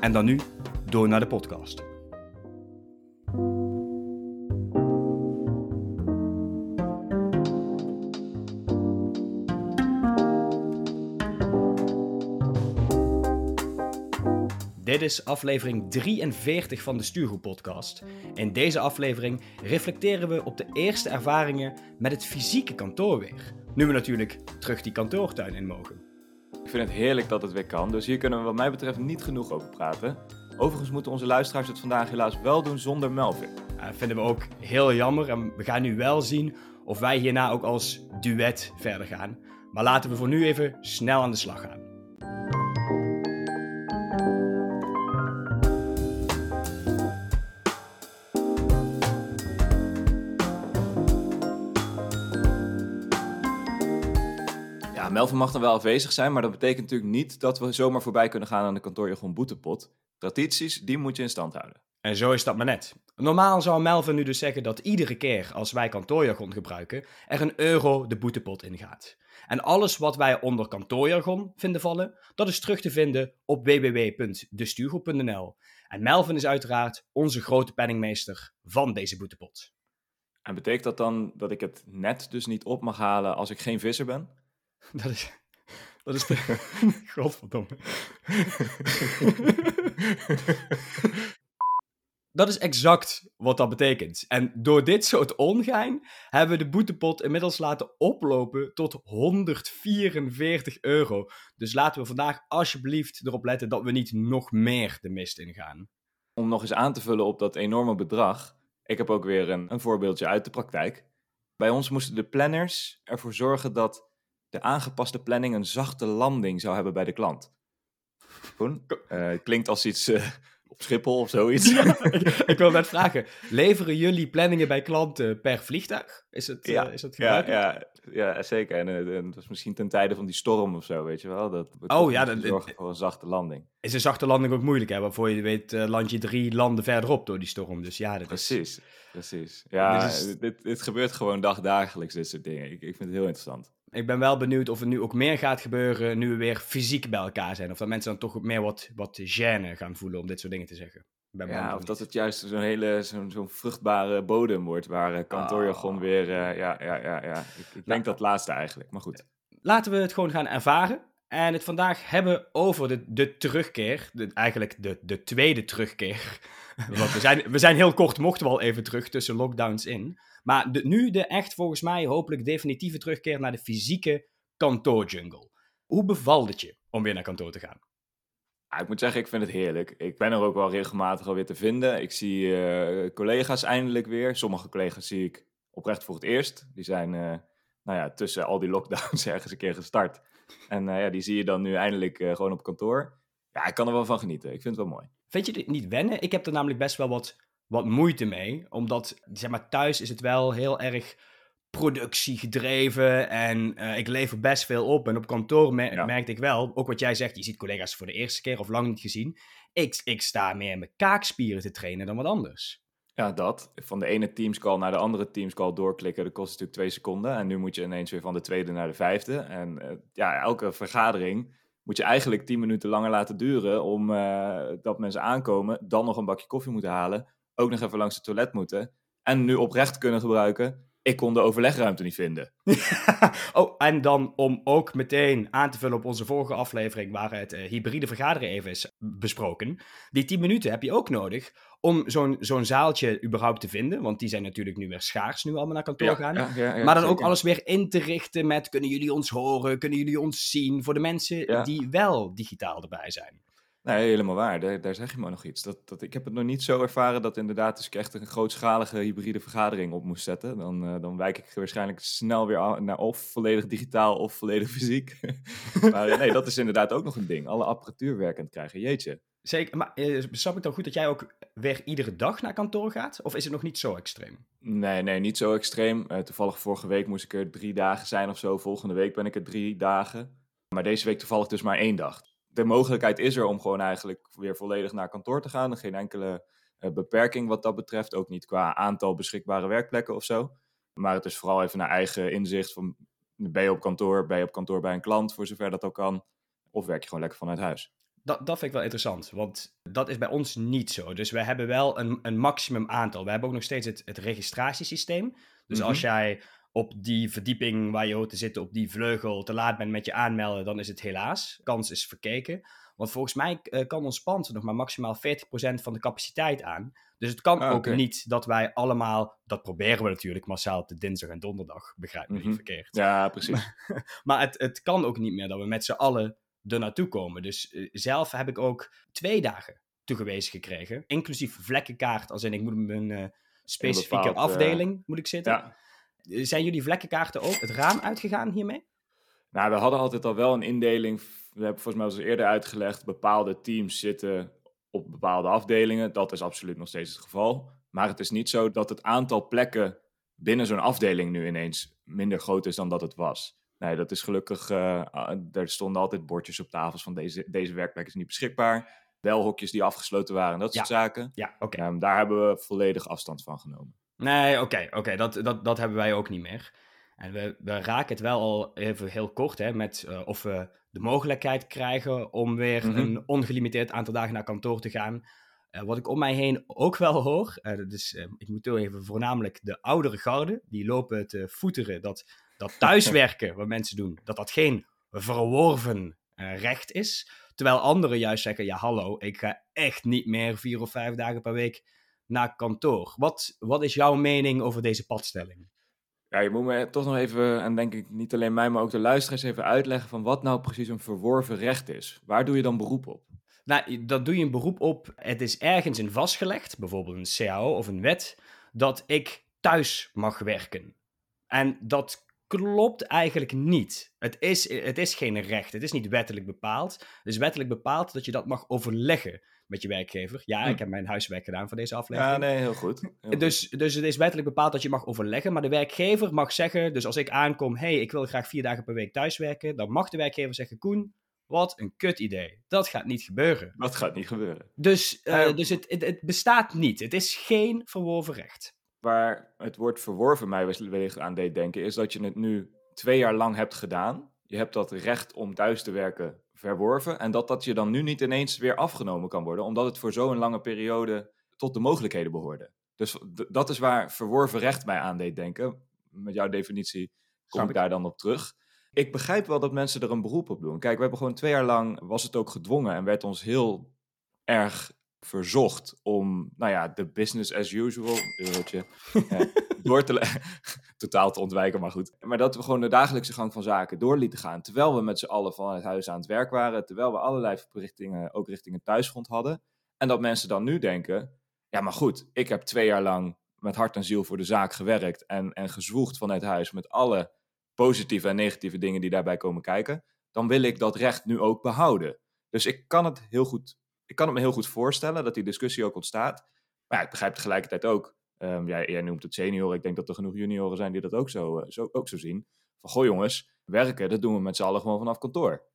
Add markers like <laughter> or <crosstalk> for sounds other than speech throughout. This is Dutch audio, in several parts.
En dan nu door naar de podcast. Dit is aflevering 43 van de Stuurgroep podcast. In deze aflevering reflecteren we op de eerste ervaringen met het fysieke kantoor weer. Nu we natuurlijk terug die kantoortuin in mogen. Ik vind het heerlijk dat het weer kan, dus hier kunnen we wat mij betreft niet genoeg over praten. Overigens moeten onze luisteraars het vandaag helaas wel doen zonder Melvin. Dat vinden we ook heel jammer en we gaan nu wel zien of wij hierna ook als duet verder gaan. Maar laten we voor nu even snel aan de slag gaan. Melvin mag dan wel afwezig zijn, maar dat betekent natuurlijk niet dat we zomaar voorbij kunnen gaan aan de kantoorjargon boetepot. Tradities, die moet je in stand houden. En zo is dat maar net. Normaal zou Melvin nu dus zeggen dat iedere keer als wij kantoorjargon gebruiken, er een euro de boetepot ingaat. En alles wat wij onder kantoorjargon vinden vallen, dat is terug te vinden op www.destuurgroep.nl. En Melvin is uiteraard onze grote penningmeester van deze boetepot. En betekent dat dan dat ik het net dus niet op mag halen als ik geen visser ben? <laughs> Dat is. Dat is de. <laughs> Godverdomme. <laughs> dat is exact wat dat betekent. En door dit soort ongein hebben we de boetepot inmiddels laten oplopen tot 144 euro. Dus laten we vandaag alsjeblieft erop letten dat we niet nog meer de mist ingaan. Om nog eens aan te vullen op dat enorme bedrag. Ik heb ook weer een, een voorbeeldje uit de praktijk. Bij ons moesten de planners ervoor zorgen dat de aangepaste planning een zachte landing zou hebben bij de klant. Koen, eh, klinkt als iets eh, op Schiphol of zoiets. ik, ik wil net vragen, leveren jullie planningen bij klanten per vliegtuig? Is het, Ja, eh, is dat ja, gebruikelijk? ja, ja, zeker. En en dat was misschien ten tijde van die storm of zo, weet je wel. Dat we Oh, ja, dat- zorgen voor een zachte landing. Is een zachte landing ook moeilijk, hè? Waarvoor je weet, land je drie landen verderop door die storm. Dus ja, dat is... Precies, precies. Ja, Dit is- dit, dit, gebeurt gewoon dagdagelijks, dit soort dingen. Ik, ik vind het heel interessant. Ik ben wel benieuwd of er nu ook meer gaat gebeuren nu we weer fysiek bij elkaar zijn. Of dat mensen dan toch meer wat, wat gêne gaan voelen om dit soort dingen te zeggen. Ja, of dat het juist zo'n hele zo'n zo'n vruchtbare bodem wordt, waar eh, kantoorjargon Ah. weer... eh, ja, ja, ja, ja. Ik, ik denk dat laatste eigenlijk, maar goed. Laten we het gewoon gaan ervaren. En het vandaag hebben over de, de terugkeer. Eigenlijk de, de tweede terugkeer. <laughs> Want we zijn, we zijn heel kort, mochten we al even terug tussen lockdowns in. Maar nu de echt volgens mij hopelijk definitieve terugkeer naar de fysieke kantoorjungle. Hoe bevalt het je om weer naar kantoor te gaan? Ik moet zeggen, ik vind het heerlijk. Ik ben er ook wel regelmatig alweer te vinden. Ik zie eh, collega's eindelijk weer. Sommige collega's zie ik oprecht voor het eerst. Die zijn eh, nou ja, tussen al die lockdowns <laughs> ergens een keer gestart. En eh, ja, die zie je dan nu eindelijk eh, gewoon op kantoor. Ja, ik kan er wel van genieten. Ik vind het wel mooi. Vind je dit niet wennen? Ik heb er namelijk best wel wat, wat moeite mee. Omdat, zeg maar, thuis is het wel heel erg productiegedreven. En eh, ik lever best veel op. En op kantoor mer- Ja. merkte ik wel, ook wat jij zegt, je ziet collega's voor de eerste keer of lang niet gezien. Ik, ik sta meer mijn kaakspieren te trainen dan wat anders. Ja, dat. Van de ene teamscall naar de andere teamscall doorklikken, dat kost natuurlijk twee seconden. En nu moet je ineens weer van de tweede naar de vijfde. En eh, ja, elke vergadering moet je eigenlijk tien minuten langer laten duren om eh, dat mensen aankomen, dan nog een bakje koffie moeten halen, ook nog even langs het toilet moeten. En nu oprecht kunnen gebruiken, ik kon de overlegruimte niet vinden. <laughs> oh, en dan om ook meteen aan te vullen op onze vorige aflevering, waar het eh, hybride vergaderen even is besproken. Die 10 minuten heb je ook nodig om zo'n zo'n zaaltje überhaupt te vinden. Want die zijn natuurlijk nu weer schaars, nu allemaal naar kantoor gaan. ja, ja, ja, maar dan ook alles weer in te richten met: kunnen jullie ons horen? Kunnen jullie ons zien? Voor de mensen die wel digitaal erbij zijn. Nee, helemaal waar. Daar, daar zeg je maar nog iets. Dat, dat, ik heb het nog niet zo ervaren dat inderdaad dus ik echt een grootschalige hybride vergadering op moest zetten. Dan, uh, dan wijk ik waarschijnlijk snel weer naar of volledig digitaal of volledig fysiek. <laughs> maar eh, nee, dat is inderdaad ook nog een ding. Alle apparatuur werkend krijgen, jeetje. Zeker, maar uh, snap ik dan goed dat jij ook weer iedere dag naar kantoor gaat? Of is het nog niet zo extreem? Nee, nee, niet zo extreem. toevallig vorige week moest ik er drie dagen zijn of zo. Volgende week ben ik er drie dagen. Maar deze week toevallig dus maar één dag de mogelijkheid is er om gewoon eigenlijk weer volledig naar kantoor te gaan. Geen enkele uh, beperking wat dat betreft. Ook niet qua aantal beschikbare werkplekken of zo. Maar het is vooral even naar eigen inzicht. Van, ben je op kantoor? Ben je op kantoor bij een klant, voor zover dat ook kan? Of werk je gewoon lekker vanuit huis? Dat, dat vind ik wel interessant, want dat is bij ons niet zo. Dus we hebben wel een, een maximum aantal. We hebben ook nog steeds het, het registratiesysteem. Dus als mhm. jij op die verdieping waar je hoort te zitten, op die vleugel, te laat bent met je aanmelden, dan is het helaas. Kans is verkeken. Want volgens mij uh, kan ons pand nog maar maximaal 40% van de capaciteit aan. Dus het kan ah, ook niet dat wij allemaal, dat proberen we natuurlijk massaal op de dinsdag en donderdag, begrijp me niet mhm. verkeerd. Ja, precies. <laughs> maar het, het kan ook niet meer dat we met z'n allen er naartoe komen. Dus uh, zelf heb ik ook twee dagen toegewezen gekregen, inclusief vlekkenkaart, als in ik moet mijn uh, specifieke afdeling moet ik zitten. Ja. Zijn jullie vlekkenkaarten ook het raam uitgegaan hiermee? Nou, we hadden altijd al wel een indeling. We hebben volgens mij al eerder uitgelegd. Bepaalde teams zitten op bepaalde afdelingen. Dat is absoluut nog steeds het geval. Maar het is niet zo dat het aantal plekken binnen zo'n afdeling nu ineens minder groot is dan dat het was. Nee, dat is gelukkig. Uh, er stonden altijd bordjes op tafels van deze, deze werkplek is niet beschikbaar. Wel hokjes die afgesloten waren, dat soort zaken. Ja, oké. Ehm, daar hebben we volledig afstand van genomen. Nee, oké, oké, dat, dat, dat hebben wij ook niet meer. En we, we raken het wel al even heel kort hè, met uh, of we de mogelijkheid krijgen om weer mhm. een ongelimiteerd aantal dagen naar kantoor te gaan. Uh, wat ik om mij heen ook wel hoor, uh, dus ik moet toch even voornamelijk de oudere garde, die lopen te voeteren dat, dat <laughs> thuiswerken wat mensen doen, dat dat geen verworven recht is. Terwijl anderen juist zeggen, ja hallo, ik ga echt niet meer vier of vijf dagen per week naar kantoor. Wat, wat is jouw mening over deze padstelling? Ja, je moet me toch nog even, en denk ik niet alleen mij, maar ook de luisteraars even uitleggen van wat nou precies een verworven recht is. Waar doe je dan beroep op? Nou, dat doe je een beroep op. Het is ergens in vastgelegd, bijvoorbeeld een CAO of een wet, dat ik thuis mag werken. En dat klopt eigenlijk niet. Het is, het is geen recht. Het is niet wettelijk bepaald. Het is wettelijk bepaald dat je dat mag overleggen met je werkgever. Ja, hm. ik heb mijn huiswerk gedaan voor deze aflevering. Ja, nee, heel goed. dus, dus het is wettelijk bepaald dat je mag overleggen. Maar de werkgever mag zeggen, dus als ik aankom, hey, ik wil graag vier dagen per week thuiswerken. Dan mag de werkgever zeggen, Koen, wat een kut idee. Dat gaat niet gebeuren. Dat gaat niet gebeuren. Dus, uh, dus het, het, het, bestaat niet. Het is geen verworven recht. Waar het woord verworven mij wellicht aan deed denken, is dat je het nu twee jaar lang hebt gedaan. Je hebt dat recht om thuis te werken verworven. En dat dat je dan nu niet ineens weer afgenomen kan worden, omdat het voor zo'n lange periode tot de mogelijkheden behoorde. Dus dat is waar verworven recht mij aan deed denken. Met jouw definitie kom ik daar dan op terug. Ik begrijp wel dat mensen er een beroep op doen. Kijk, we hebben gewoon twee jaar lang, was het ook gedwongen en werd ons heel erg verzocht om, nou ja, de business as usual, eurotje, <laughs> door <laughs> totaal te ontwijken, maar goed. Maar dat we gewoon de dagelijkse gang van zaken door lieten gaan, terwijl we met z'n allen van het huis aan het werk waren, terwijl we allerlei verplichtingen ook richting het thuisgrond hadden. En dat mensen dan nu denken, ja, maar goed, ik heb twee jaar lang met hart en ziel voor de zaak gewerkt en, en gezwoegd vanuit huis met alle positieve en negatieve dingen die daarbij komen kijken, dan wil ik dat recht nu ook behouden. Dus ik kan het heel goed ik kan het me heel goed voorstellen dat die discussie ook ontstaat. Maar ja, ik begrijp tegelijkertijd ook, jij, jij, noemt het senioren, ik denk dat er genoeg junioren zijn die dat ook zo, eh, zo, ook zo zien. Van, goh jongens, werken, dat doen we met z'n allen gewoon vanaf kantoor.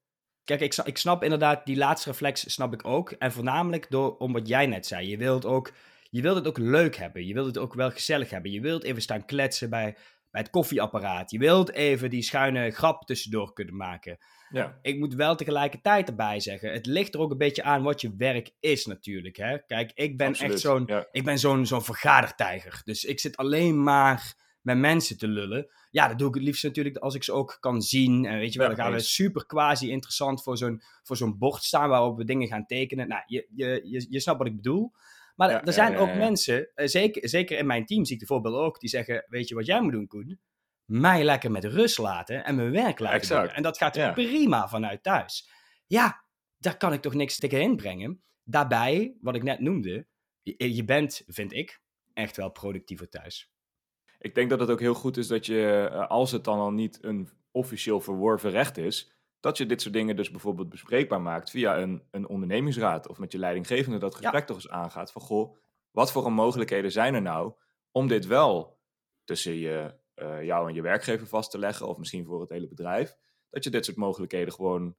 Kijk, ik, ik snap inderdaad, die laatste reflex snap ik ook. En voornamelijk door, om wat jij net zei. Je wilt, ook, je wilt het ook leuk hebben. Je wilt het ook wel gezellig hebben. Je wilt even staan kletsen bij, bij het koffieapparaat. Je wilt even die schuine grap tussendoor kunnen maken. Ja. Ik moet wel tegelijkertijd erbij zeggen, het ligt er ook een beetje aan wat je werk is natuurlijk. Hè? Kijk, ik ben echt zo'n ik ben zo'n zo'n vergadertijger. Dus ik zit alleen maar met mensen te lullen. Ja, dat doe ik het liefst natuurlijk als ik ze ook kan zien. En weet je wel, dan gaan we super quasi interessant voor zo'n, voor zo'n bord staan waarop we dingen gaan tekenen. Nou, je, je, je, je snapt wat ik bedoel. Maar er zijn ook mensen, eh, zeker, zeker in mijn team zie ik de voorbeeld ook, die zeggen, weet je wat jij moet doen, Koen? mij lekker met rust laten en mijn werk laten doen. En dat gaat prima vanuit thuis. Ja, daar kan ik toch niks tegen inbrengen. Daarbij, wat ik net noemde, je, je bent, vind ik, echt wel productiever thuis. Ik denk dat het ook heel goed is dat je, eh, als het dan al niet een officieel verworven recht is, dat je dit soort dingen dus bijvoorbeeld bespreekbaar maakt via een, een ondernemingsraad of met je leidinggevende dat gesprek toch eens aangaat van goh, wat voor mogelijkheden zijn er nou om dit wel tussen je, uh, jou en je werkgever vast te leggen of misschien voor het hele bedrijf, dat je dit soort mogelijkheden gewoon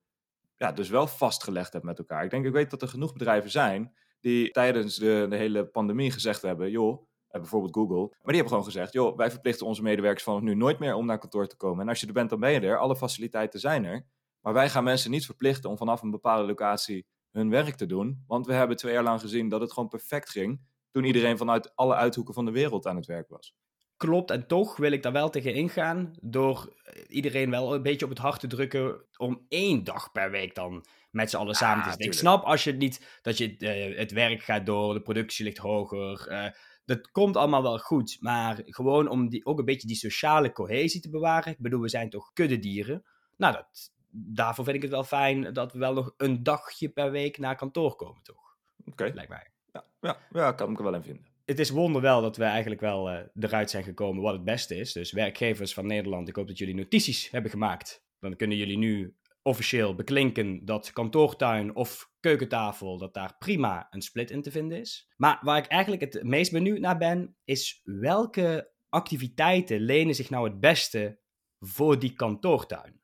ja, dus wel vastgelegd hebt met elkaar. Ik denk, ik weet dat er genoeg bedrijven zijn die tijdens de, de hele pandemie gezegd hebben, joh, eh, bijvoorbeeld Google. Maar die hebben gewoon gezegd, joh, wij verplichten onze medewerkers vanaf nu nooit meer om naar kantoor te komen. En als je er bent, dan ben je er. Alle faciliteiten zijn er. Maar wij gaan mensen niet verplichten om vanaf een bepaalde locatie hun werk te doen. Want we hebben twee jaar lang gezien dat het gewoon perfect ging. Toen iedereen vanuit alle uithoeken van de wereld aan het werk was. Klopt, en toch wil ik daar wel tegen ingaan. Door iedereen wel een beetje op het hart te drukken. om één dag per week dan met z'n allen samen te zitten. Ik snap als je niet dat je uh, het werk gaat door, de productie ligt hoger. Uh, dat komt allemaal wel goed. Maar gewoon om die, ook een beetje die sociale cohesie te bewaren. Ik bedoel, we zijn toch kuddedieren. Nou, dat, daarvoor vind ik het wel fijn dat we wel nog een dagje per week naar kantoor komen, toch? Oké. Okay. Lijkt mij. Ja, ja, ja, kan ik er wel in vinden. Het is wonder wel dat we eigenlijk wel uh, eruit zijn gekomen wat het beste is. Dus werkgevers van Nederland, ik hoop dat jullie notities hebben gemaakt. Dan kunnen jullie nu officieel beklinken dat kantoortuin of keukentafel, dat daar prima een split in te vinden is. Maar waar ik eigenlijk het meest benieuwd naar ben, is welke activiteiten lenen zich nou het beste voor die kantoortuin?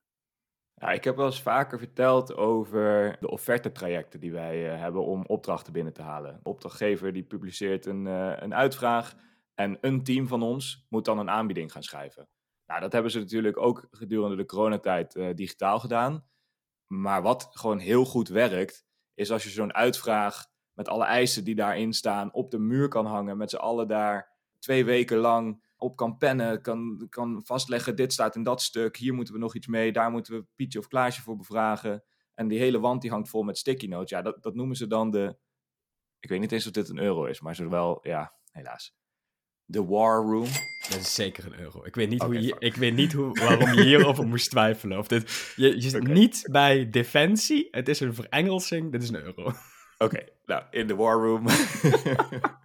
Ja, ik heb wel eens vaker verteld over de offertetrajecten die wij uh, hebben om opdrachten binnen te halen. De opdrachtgever die publiceert een, uh, een uitvraag en een team van ons moet dan een aanbieding gaan schrijven. Nou, dat hebben ze natuurlijk ook gedurende de coronatijd uh, digitaal gedaan. Maar wat gewoon heel goed werkt, is als je zo'n uitvraag met alle eisen die daarin staan op de muur kan hangen, met z'n allen daar twee weken lang op kan pennen, kan, kan vastleggen, dit staat in dat stuk, hier moeten we nog iets mee, daar moeten we Pietje of Klaasje voor bevragen. En die hele wand die hangt vol met sticky notes. Ja, dat, dat noemen ze dan de, ik weet niet eens of dit een euro is, maar zowel, ja, helaas. De War Room. Dat is zeker een euro. Ik weet niet, okay, hoe je, ik weet niet hoe, waarom je hierover moest twijfelen. Of dit, je, je zit okay. niet bij Defensie. Het is een verengelsing. Dit is een euro. Oké, okay, nou, in de War Room. <laughs>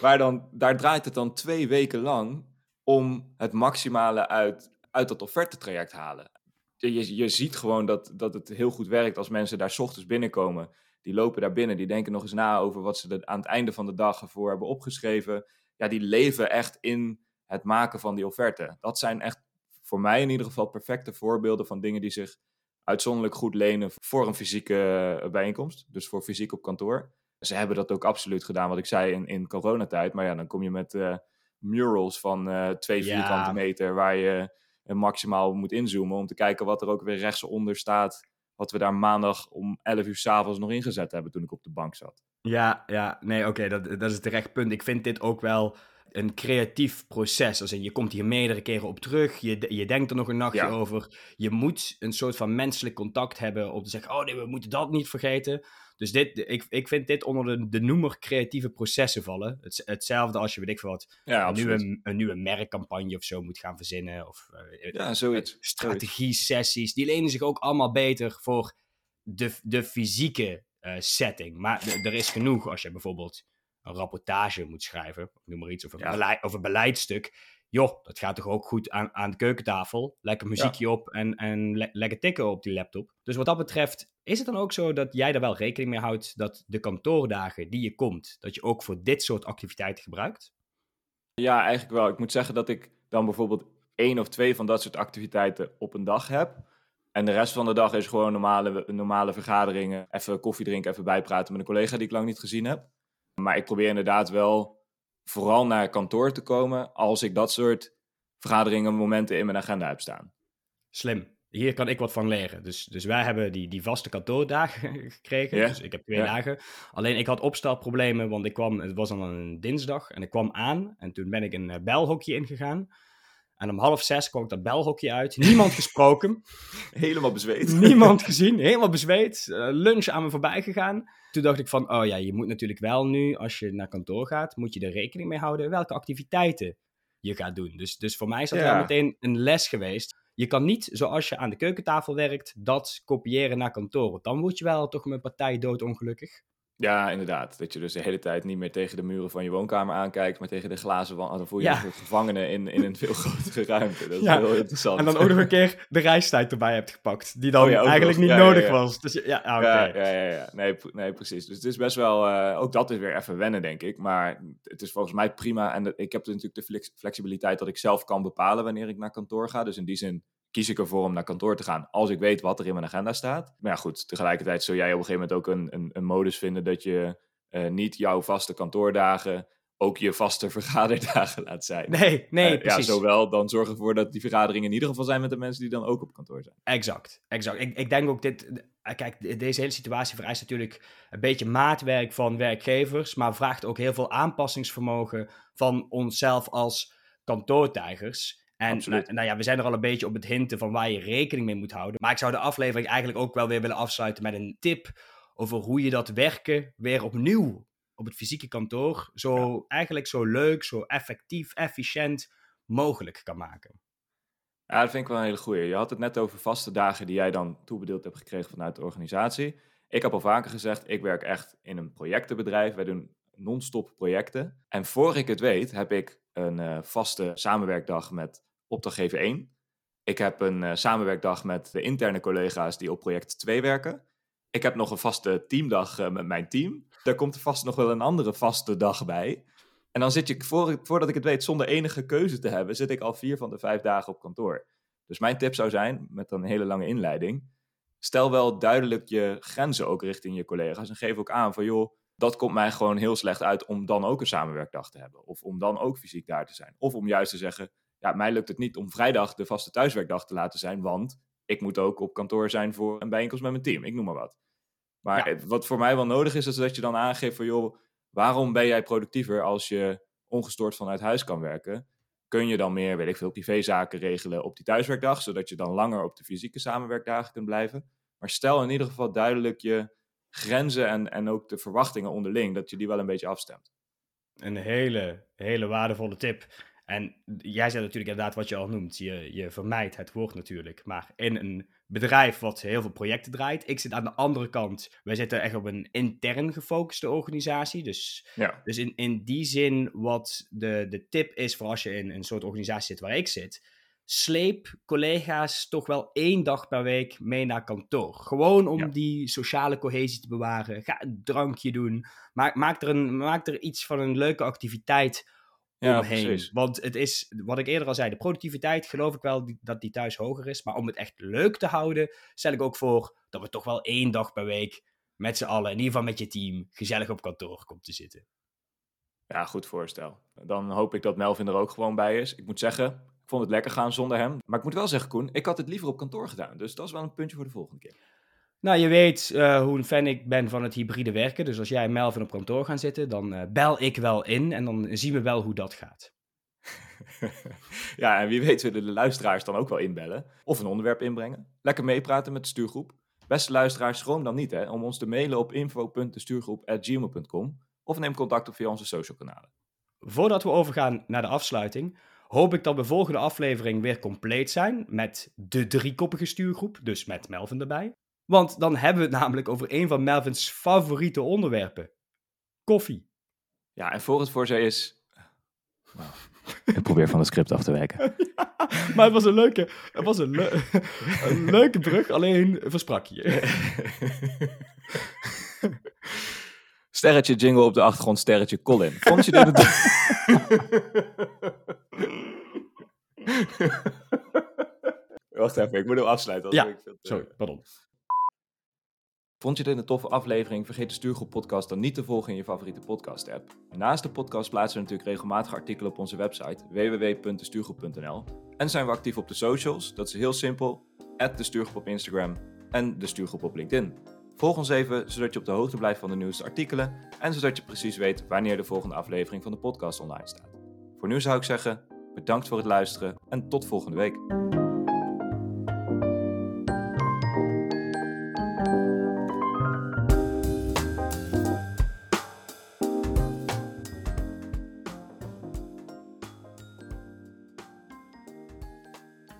Waar dan, daar draait het dan twee weken lang om het maximale uit, uit dat offertetraject halen. Je, je ziet gewoon dat, dat het heel goed werkt als mensen daar ochtends binnenkomen. Die lopen daar binnen, die denken nog eens na over wat ze aan het einde van de dag ervoor hebben opgeschreven ja, die leven echt in het maken van die offerte. Dat zijn echt voor mij in ieder geval perfecte voorbeelden van dingen die zich uitzonderlijk goed lenen voor een fysieke eh, bijeenkomst. Dus voor fysiek op kantoor. Ze hebben dat ook absoluut gedaan, wat ik zei, in, in coronatijd. Maar ja, dan kom je met uh, murals van uh, twee ja. vierkante meter waar je uh, maximaal moet inzoomen om te kijken wat er ook weer rechtsonder staat. Wat we daar maandag om 11 uur s'avonds nog ingezet hebben toen ik op de bank zat. Ja, ja, nee, oké, dat, dat is terecht punt. Ik vind dit ook wel een creatief proces. Als in, je komt hier meerdere keren op terug, je, je denkt er nog een nachtje ja. over. Je moet een soort van menselijk contact hebben om te zeggen, oh nee, we moeten dat niet vergeten. Dus dit, ik, ik vind dit onder de, de noemer creatieve processen vallen. Het, hetzelfde als je, weet ik veel wat, ja, een, nieuwe, een nieuwe merkcampagne of zo moet gaan verzinnen. Of uh, ja, zoiets. strategie-sessies, die lenen zich ook allemaal beter voor de, de fysieke uh, setting. Maar er is genoeg als je bijvoorbeeld een rapportage moet schrijven, noem maar iets, of een, ja. beleid, of een beleidstuk. Joh, dat gaat toch ook goed aan, aan de keukentafel. Lekker muziekje ja. op en, en le lekker tikken op die laptop. Dus wat dat betreft, is het dan ook zo dat jij er wel rekening mee houdt dat de kantoordagen die je komt, dat je ook voor dit soort activiteiten gebruikt? Ja, eigenlijk wel. Ik moet zeggen dat ik dan bijvoorbeeld één of twee van dat soort activiteiten op een dag heb. En de rest van de dag is gewoon normale, normale vergaderingen. Even koffie drinken, even bijpraten met een collega die ik lang niet gezien heb. Maar ik probeer inderdaad wel vooral naar kantoor te komen als ik dat soort vergaderingen, momenten in mijn agenda heb staan. Slim. Hier kan ik wat van leren. Dus, dus wij hebben die, die vaste kantoordagen <laughs> gekregen. Dus ik heb twee dagen. Alleen ik had opstartproblemen, want ik kwam, het was dan een dinsdag en ik kwam aan. En toen ben ik een eh, belhokje ingegaan. En om half zes kwam ik dat belhokje uit. <laughs> Niemand gesproken. Helemaal bezweet. <laughs> Niemand gezien, helemaal bezweet. Uh, lunch aan me voorbij gegaan. Toen dacht ik van, oh ja, je moet natuurlijk wel nu, als je naar kantoor gaat, moet je er rekening mee houden welke activiteiten je gaat doen. Dus, dus voor mij is dat Ja. wel meteen een les geweest. Je kan niet, zoals je aan de keukentafel werkt, dat kopiëren naar kantoor. Dan word je wel toch met partij doodongelukkig. Ja, inderdaad. Dat je dus de hele tijd niet meer tegen de muren van je woonkamer aankijkt, maar tegen de glazen wand. Dan voel je ja. een gevangene in, in een veel <laughs> grotere ruimte. Dat is heel interessant. En dan ook nog een keer de reistijd erbij hebt gepakt, die dan oh eigenlijk niet nodig was. Dus ja, ah, ja, ja, ja, ja, Nee, nee, precies. Dus het is best wel, uh, ook dat is weer even wennen, denk ik. Maar het is volgens mij prima. En ik heb natuurlijk de flexibiliteit dat ik zelf kan bepalen wanneer ik naar kantoor ga. Dus in die zin kies ik ervoor om naar kantoor te gaan als ik weet wat er in mijn agenda staat. Maar ja, goed, tegelijkertijd zul jij op een gegeven moment ook een, een, een modus vinden dat je uh, niet jouw vaste kantoordagen ook je vaste <laughs> vergaderdagen laat zijn. Nee, nee, uh, precies. Ja, zowel dan zorg ervoor dat die vergaderingen in ieder geval zijn met de mensen die dan ook op kantoor zijn. Exact, exact. Ik, ik denk ook dit, eh, kijk, deze hele situatie vereist natuurlijk een beetje maatwerk van werkgevers, maar vraagt ook heel veel aanpassingsvermogen van onszelf als kantoortijgers. En nou, nou, ja, we zijn er al een beetje op het hinten van waar je rekening mee moet houden. Maar ik zou de aflevering eigenlijk ook wel weer willen afsluiten met een tip over hoe je dat werken weer opnieuw op het fysieke kantoor zo eigenlijk zo leuk, zo effectief, efficiënt mogelijk kan maken. Ja, dat vind ik wel een hele goeie. Je had het net over vaste dagen die jij dan toebedeeld hebt gekregen vanuit de organisatie. Ik heb al vaker gezegd, ik werk echt in een projectenbedrijf. Wij doen non-stop projecten. En voor ik het weet, heb ik een uh, vaste samenwerkdag met opdrachtgever 1. Ik heb een uh, samenwerkdag met de interne collega's die op project 2 werken. Ik heb nog een vaste teamdag uh, met mijn team. Daar komt er vast nog wel een andere vaste dag bij. En dan zit voor, voordat ik het weet, zonder enige keuze te hebben, zit ik al vier van de vijf dagen op kantoor. Dus mijn tip zou zijn, met een hele lange inleiding, stel wel duidelijk je grenzen ook richting je collega's. En geef ook aan van, joh, dat komt mij gewoon heel slecht uit om dan ook een samenwerkdag te hebben. Of om dan ook fysiek daar te zijn. Of om juist te zeggen, ja, mij lukt het niet om vrijdag de vaste thuiswerkdag te laten zijn, want ik moet ook op kantoor zijn voor een bijeenkomst met mijn team. Ik noem maar wat. Maar wat voor mij wel nodig is, is dat je dan aangeeft van, joh, waarom ben jij productiever als je ongestoord vanuit huis kan werken? Kun je dan meer, weet ik veel, privézaken regelen op die thuiswerkdag, zodat je dan langer op de fysieke samenwerkdagen kunt blijven? Maar stel in ieder geval duidelijk je grenzen en, en ook de verwachtingen onderling, dat je die wel een beetje afstemt. Een hele, hele waardevolle tip. En jij zei natuurlijk inderdaad wat je al noemt. Je, je vermijdt het woord natuurlijk. Maar in een bedrijf wat heel veel projecten draait. Ik zit aan de andere kant. Wij zitten echt op een intern gefocuste organisatie. Dus, ja. dus in, in die zin, wat de, de tip is voor als je in een soort organisatie zit waar ik zit. Sleep collega's toch wel één dag per week mee naar kantoor. Gewoon om die sociale cohesie te bewaren. Ga een drankje doen. Maak, maak, er een, maak er iets van een leuke activiteit ja, omheen. Precies. Want het is, wat ik eerder al zei, de productiviteit geloof ik wel dat die thuis hoger is. Maar om het echt leuk te houden, stel ik ook voor dat we toch wel één dag per week met z'n allen, in ieder geval met je team, gezellig op kantoor komt te zitten. Ja, goed voorstel. Dan hoop ik dat Melvin er ook gewoon bij is. Ik moet zeggen, ik vond het lekker gaan zonder hem. Maar ik moet wel zeggen, Koen, ik had het liever op kantoor gedaan. Dus dat is wel een puntje voor de volgende keer. Nou, je weet uh, hoe een fan ik ben van het hybride werken. Dus als jij en Melvin op kantoor gaan zitten, dan uh, bel ik wel in en dan zien we wel hoe dat gaat. <laughs> ja, en wie weet willen de luisteraars dan ook wel inbellen of een onderwerp inbrengen. Lekker meepraten met de stuurgroep. Beste luisteraars, schroom dan niet hè, om ons te mailen op info.destuurgroep.gmail.com of neem contact op via onze social kanalen. Voordat we overgaan naar de afsluiting, hoop ik dat we volgende aflevering weer compleet zijn met de driekoppige stuurgroep, dus met Melvin erbij. Want dan hebben we het namelijk over een van Melvin's favoriete onderwerpen: koffie. Ja, en voor het voor is. Nou, ik probeer van het script af te wijken. <laughs> maar het was een leuke, het was een, <laughs> een leuke brug, alleen versprak je. <laughs> sterretje jingle op de achtergrond, sterretje Colin. Vond je dit? Wacht even, ik moet hem afsluiten. Ja, sorry, pardon. Vond je dit een toffe aflevering? Vergeet de Stuurgroep podcast dan niet te volgen in je favoriete podcast app. Naast de podcast plaatsen we natuurlijk regelmatig artikelen op onze website www.destuurgroep.nl. En zijn we actief op de socials, dat is heel simpel, de Stuurgroep op Instagram en de Stuurgroep op LinkedIn. Volg ons even, zodat je op de hoogte blijft van de nieuwste artikelen en zodat je precies weet wanneer de volgende aflevering van de podcast online staat. Voor nu zou ik zeggen, bedankt voor het luisteren en tot volgende week.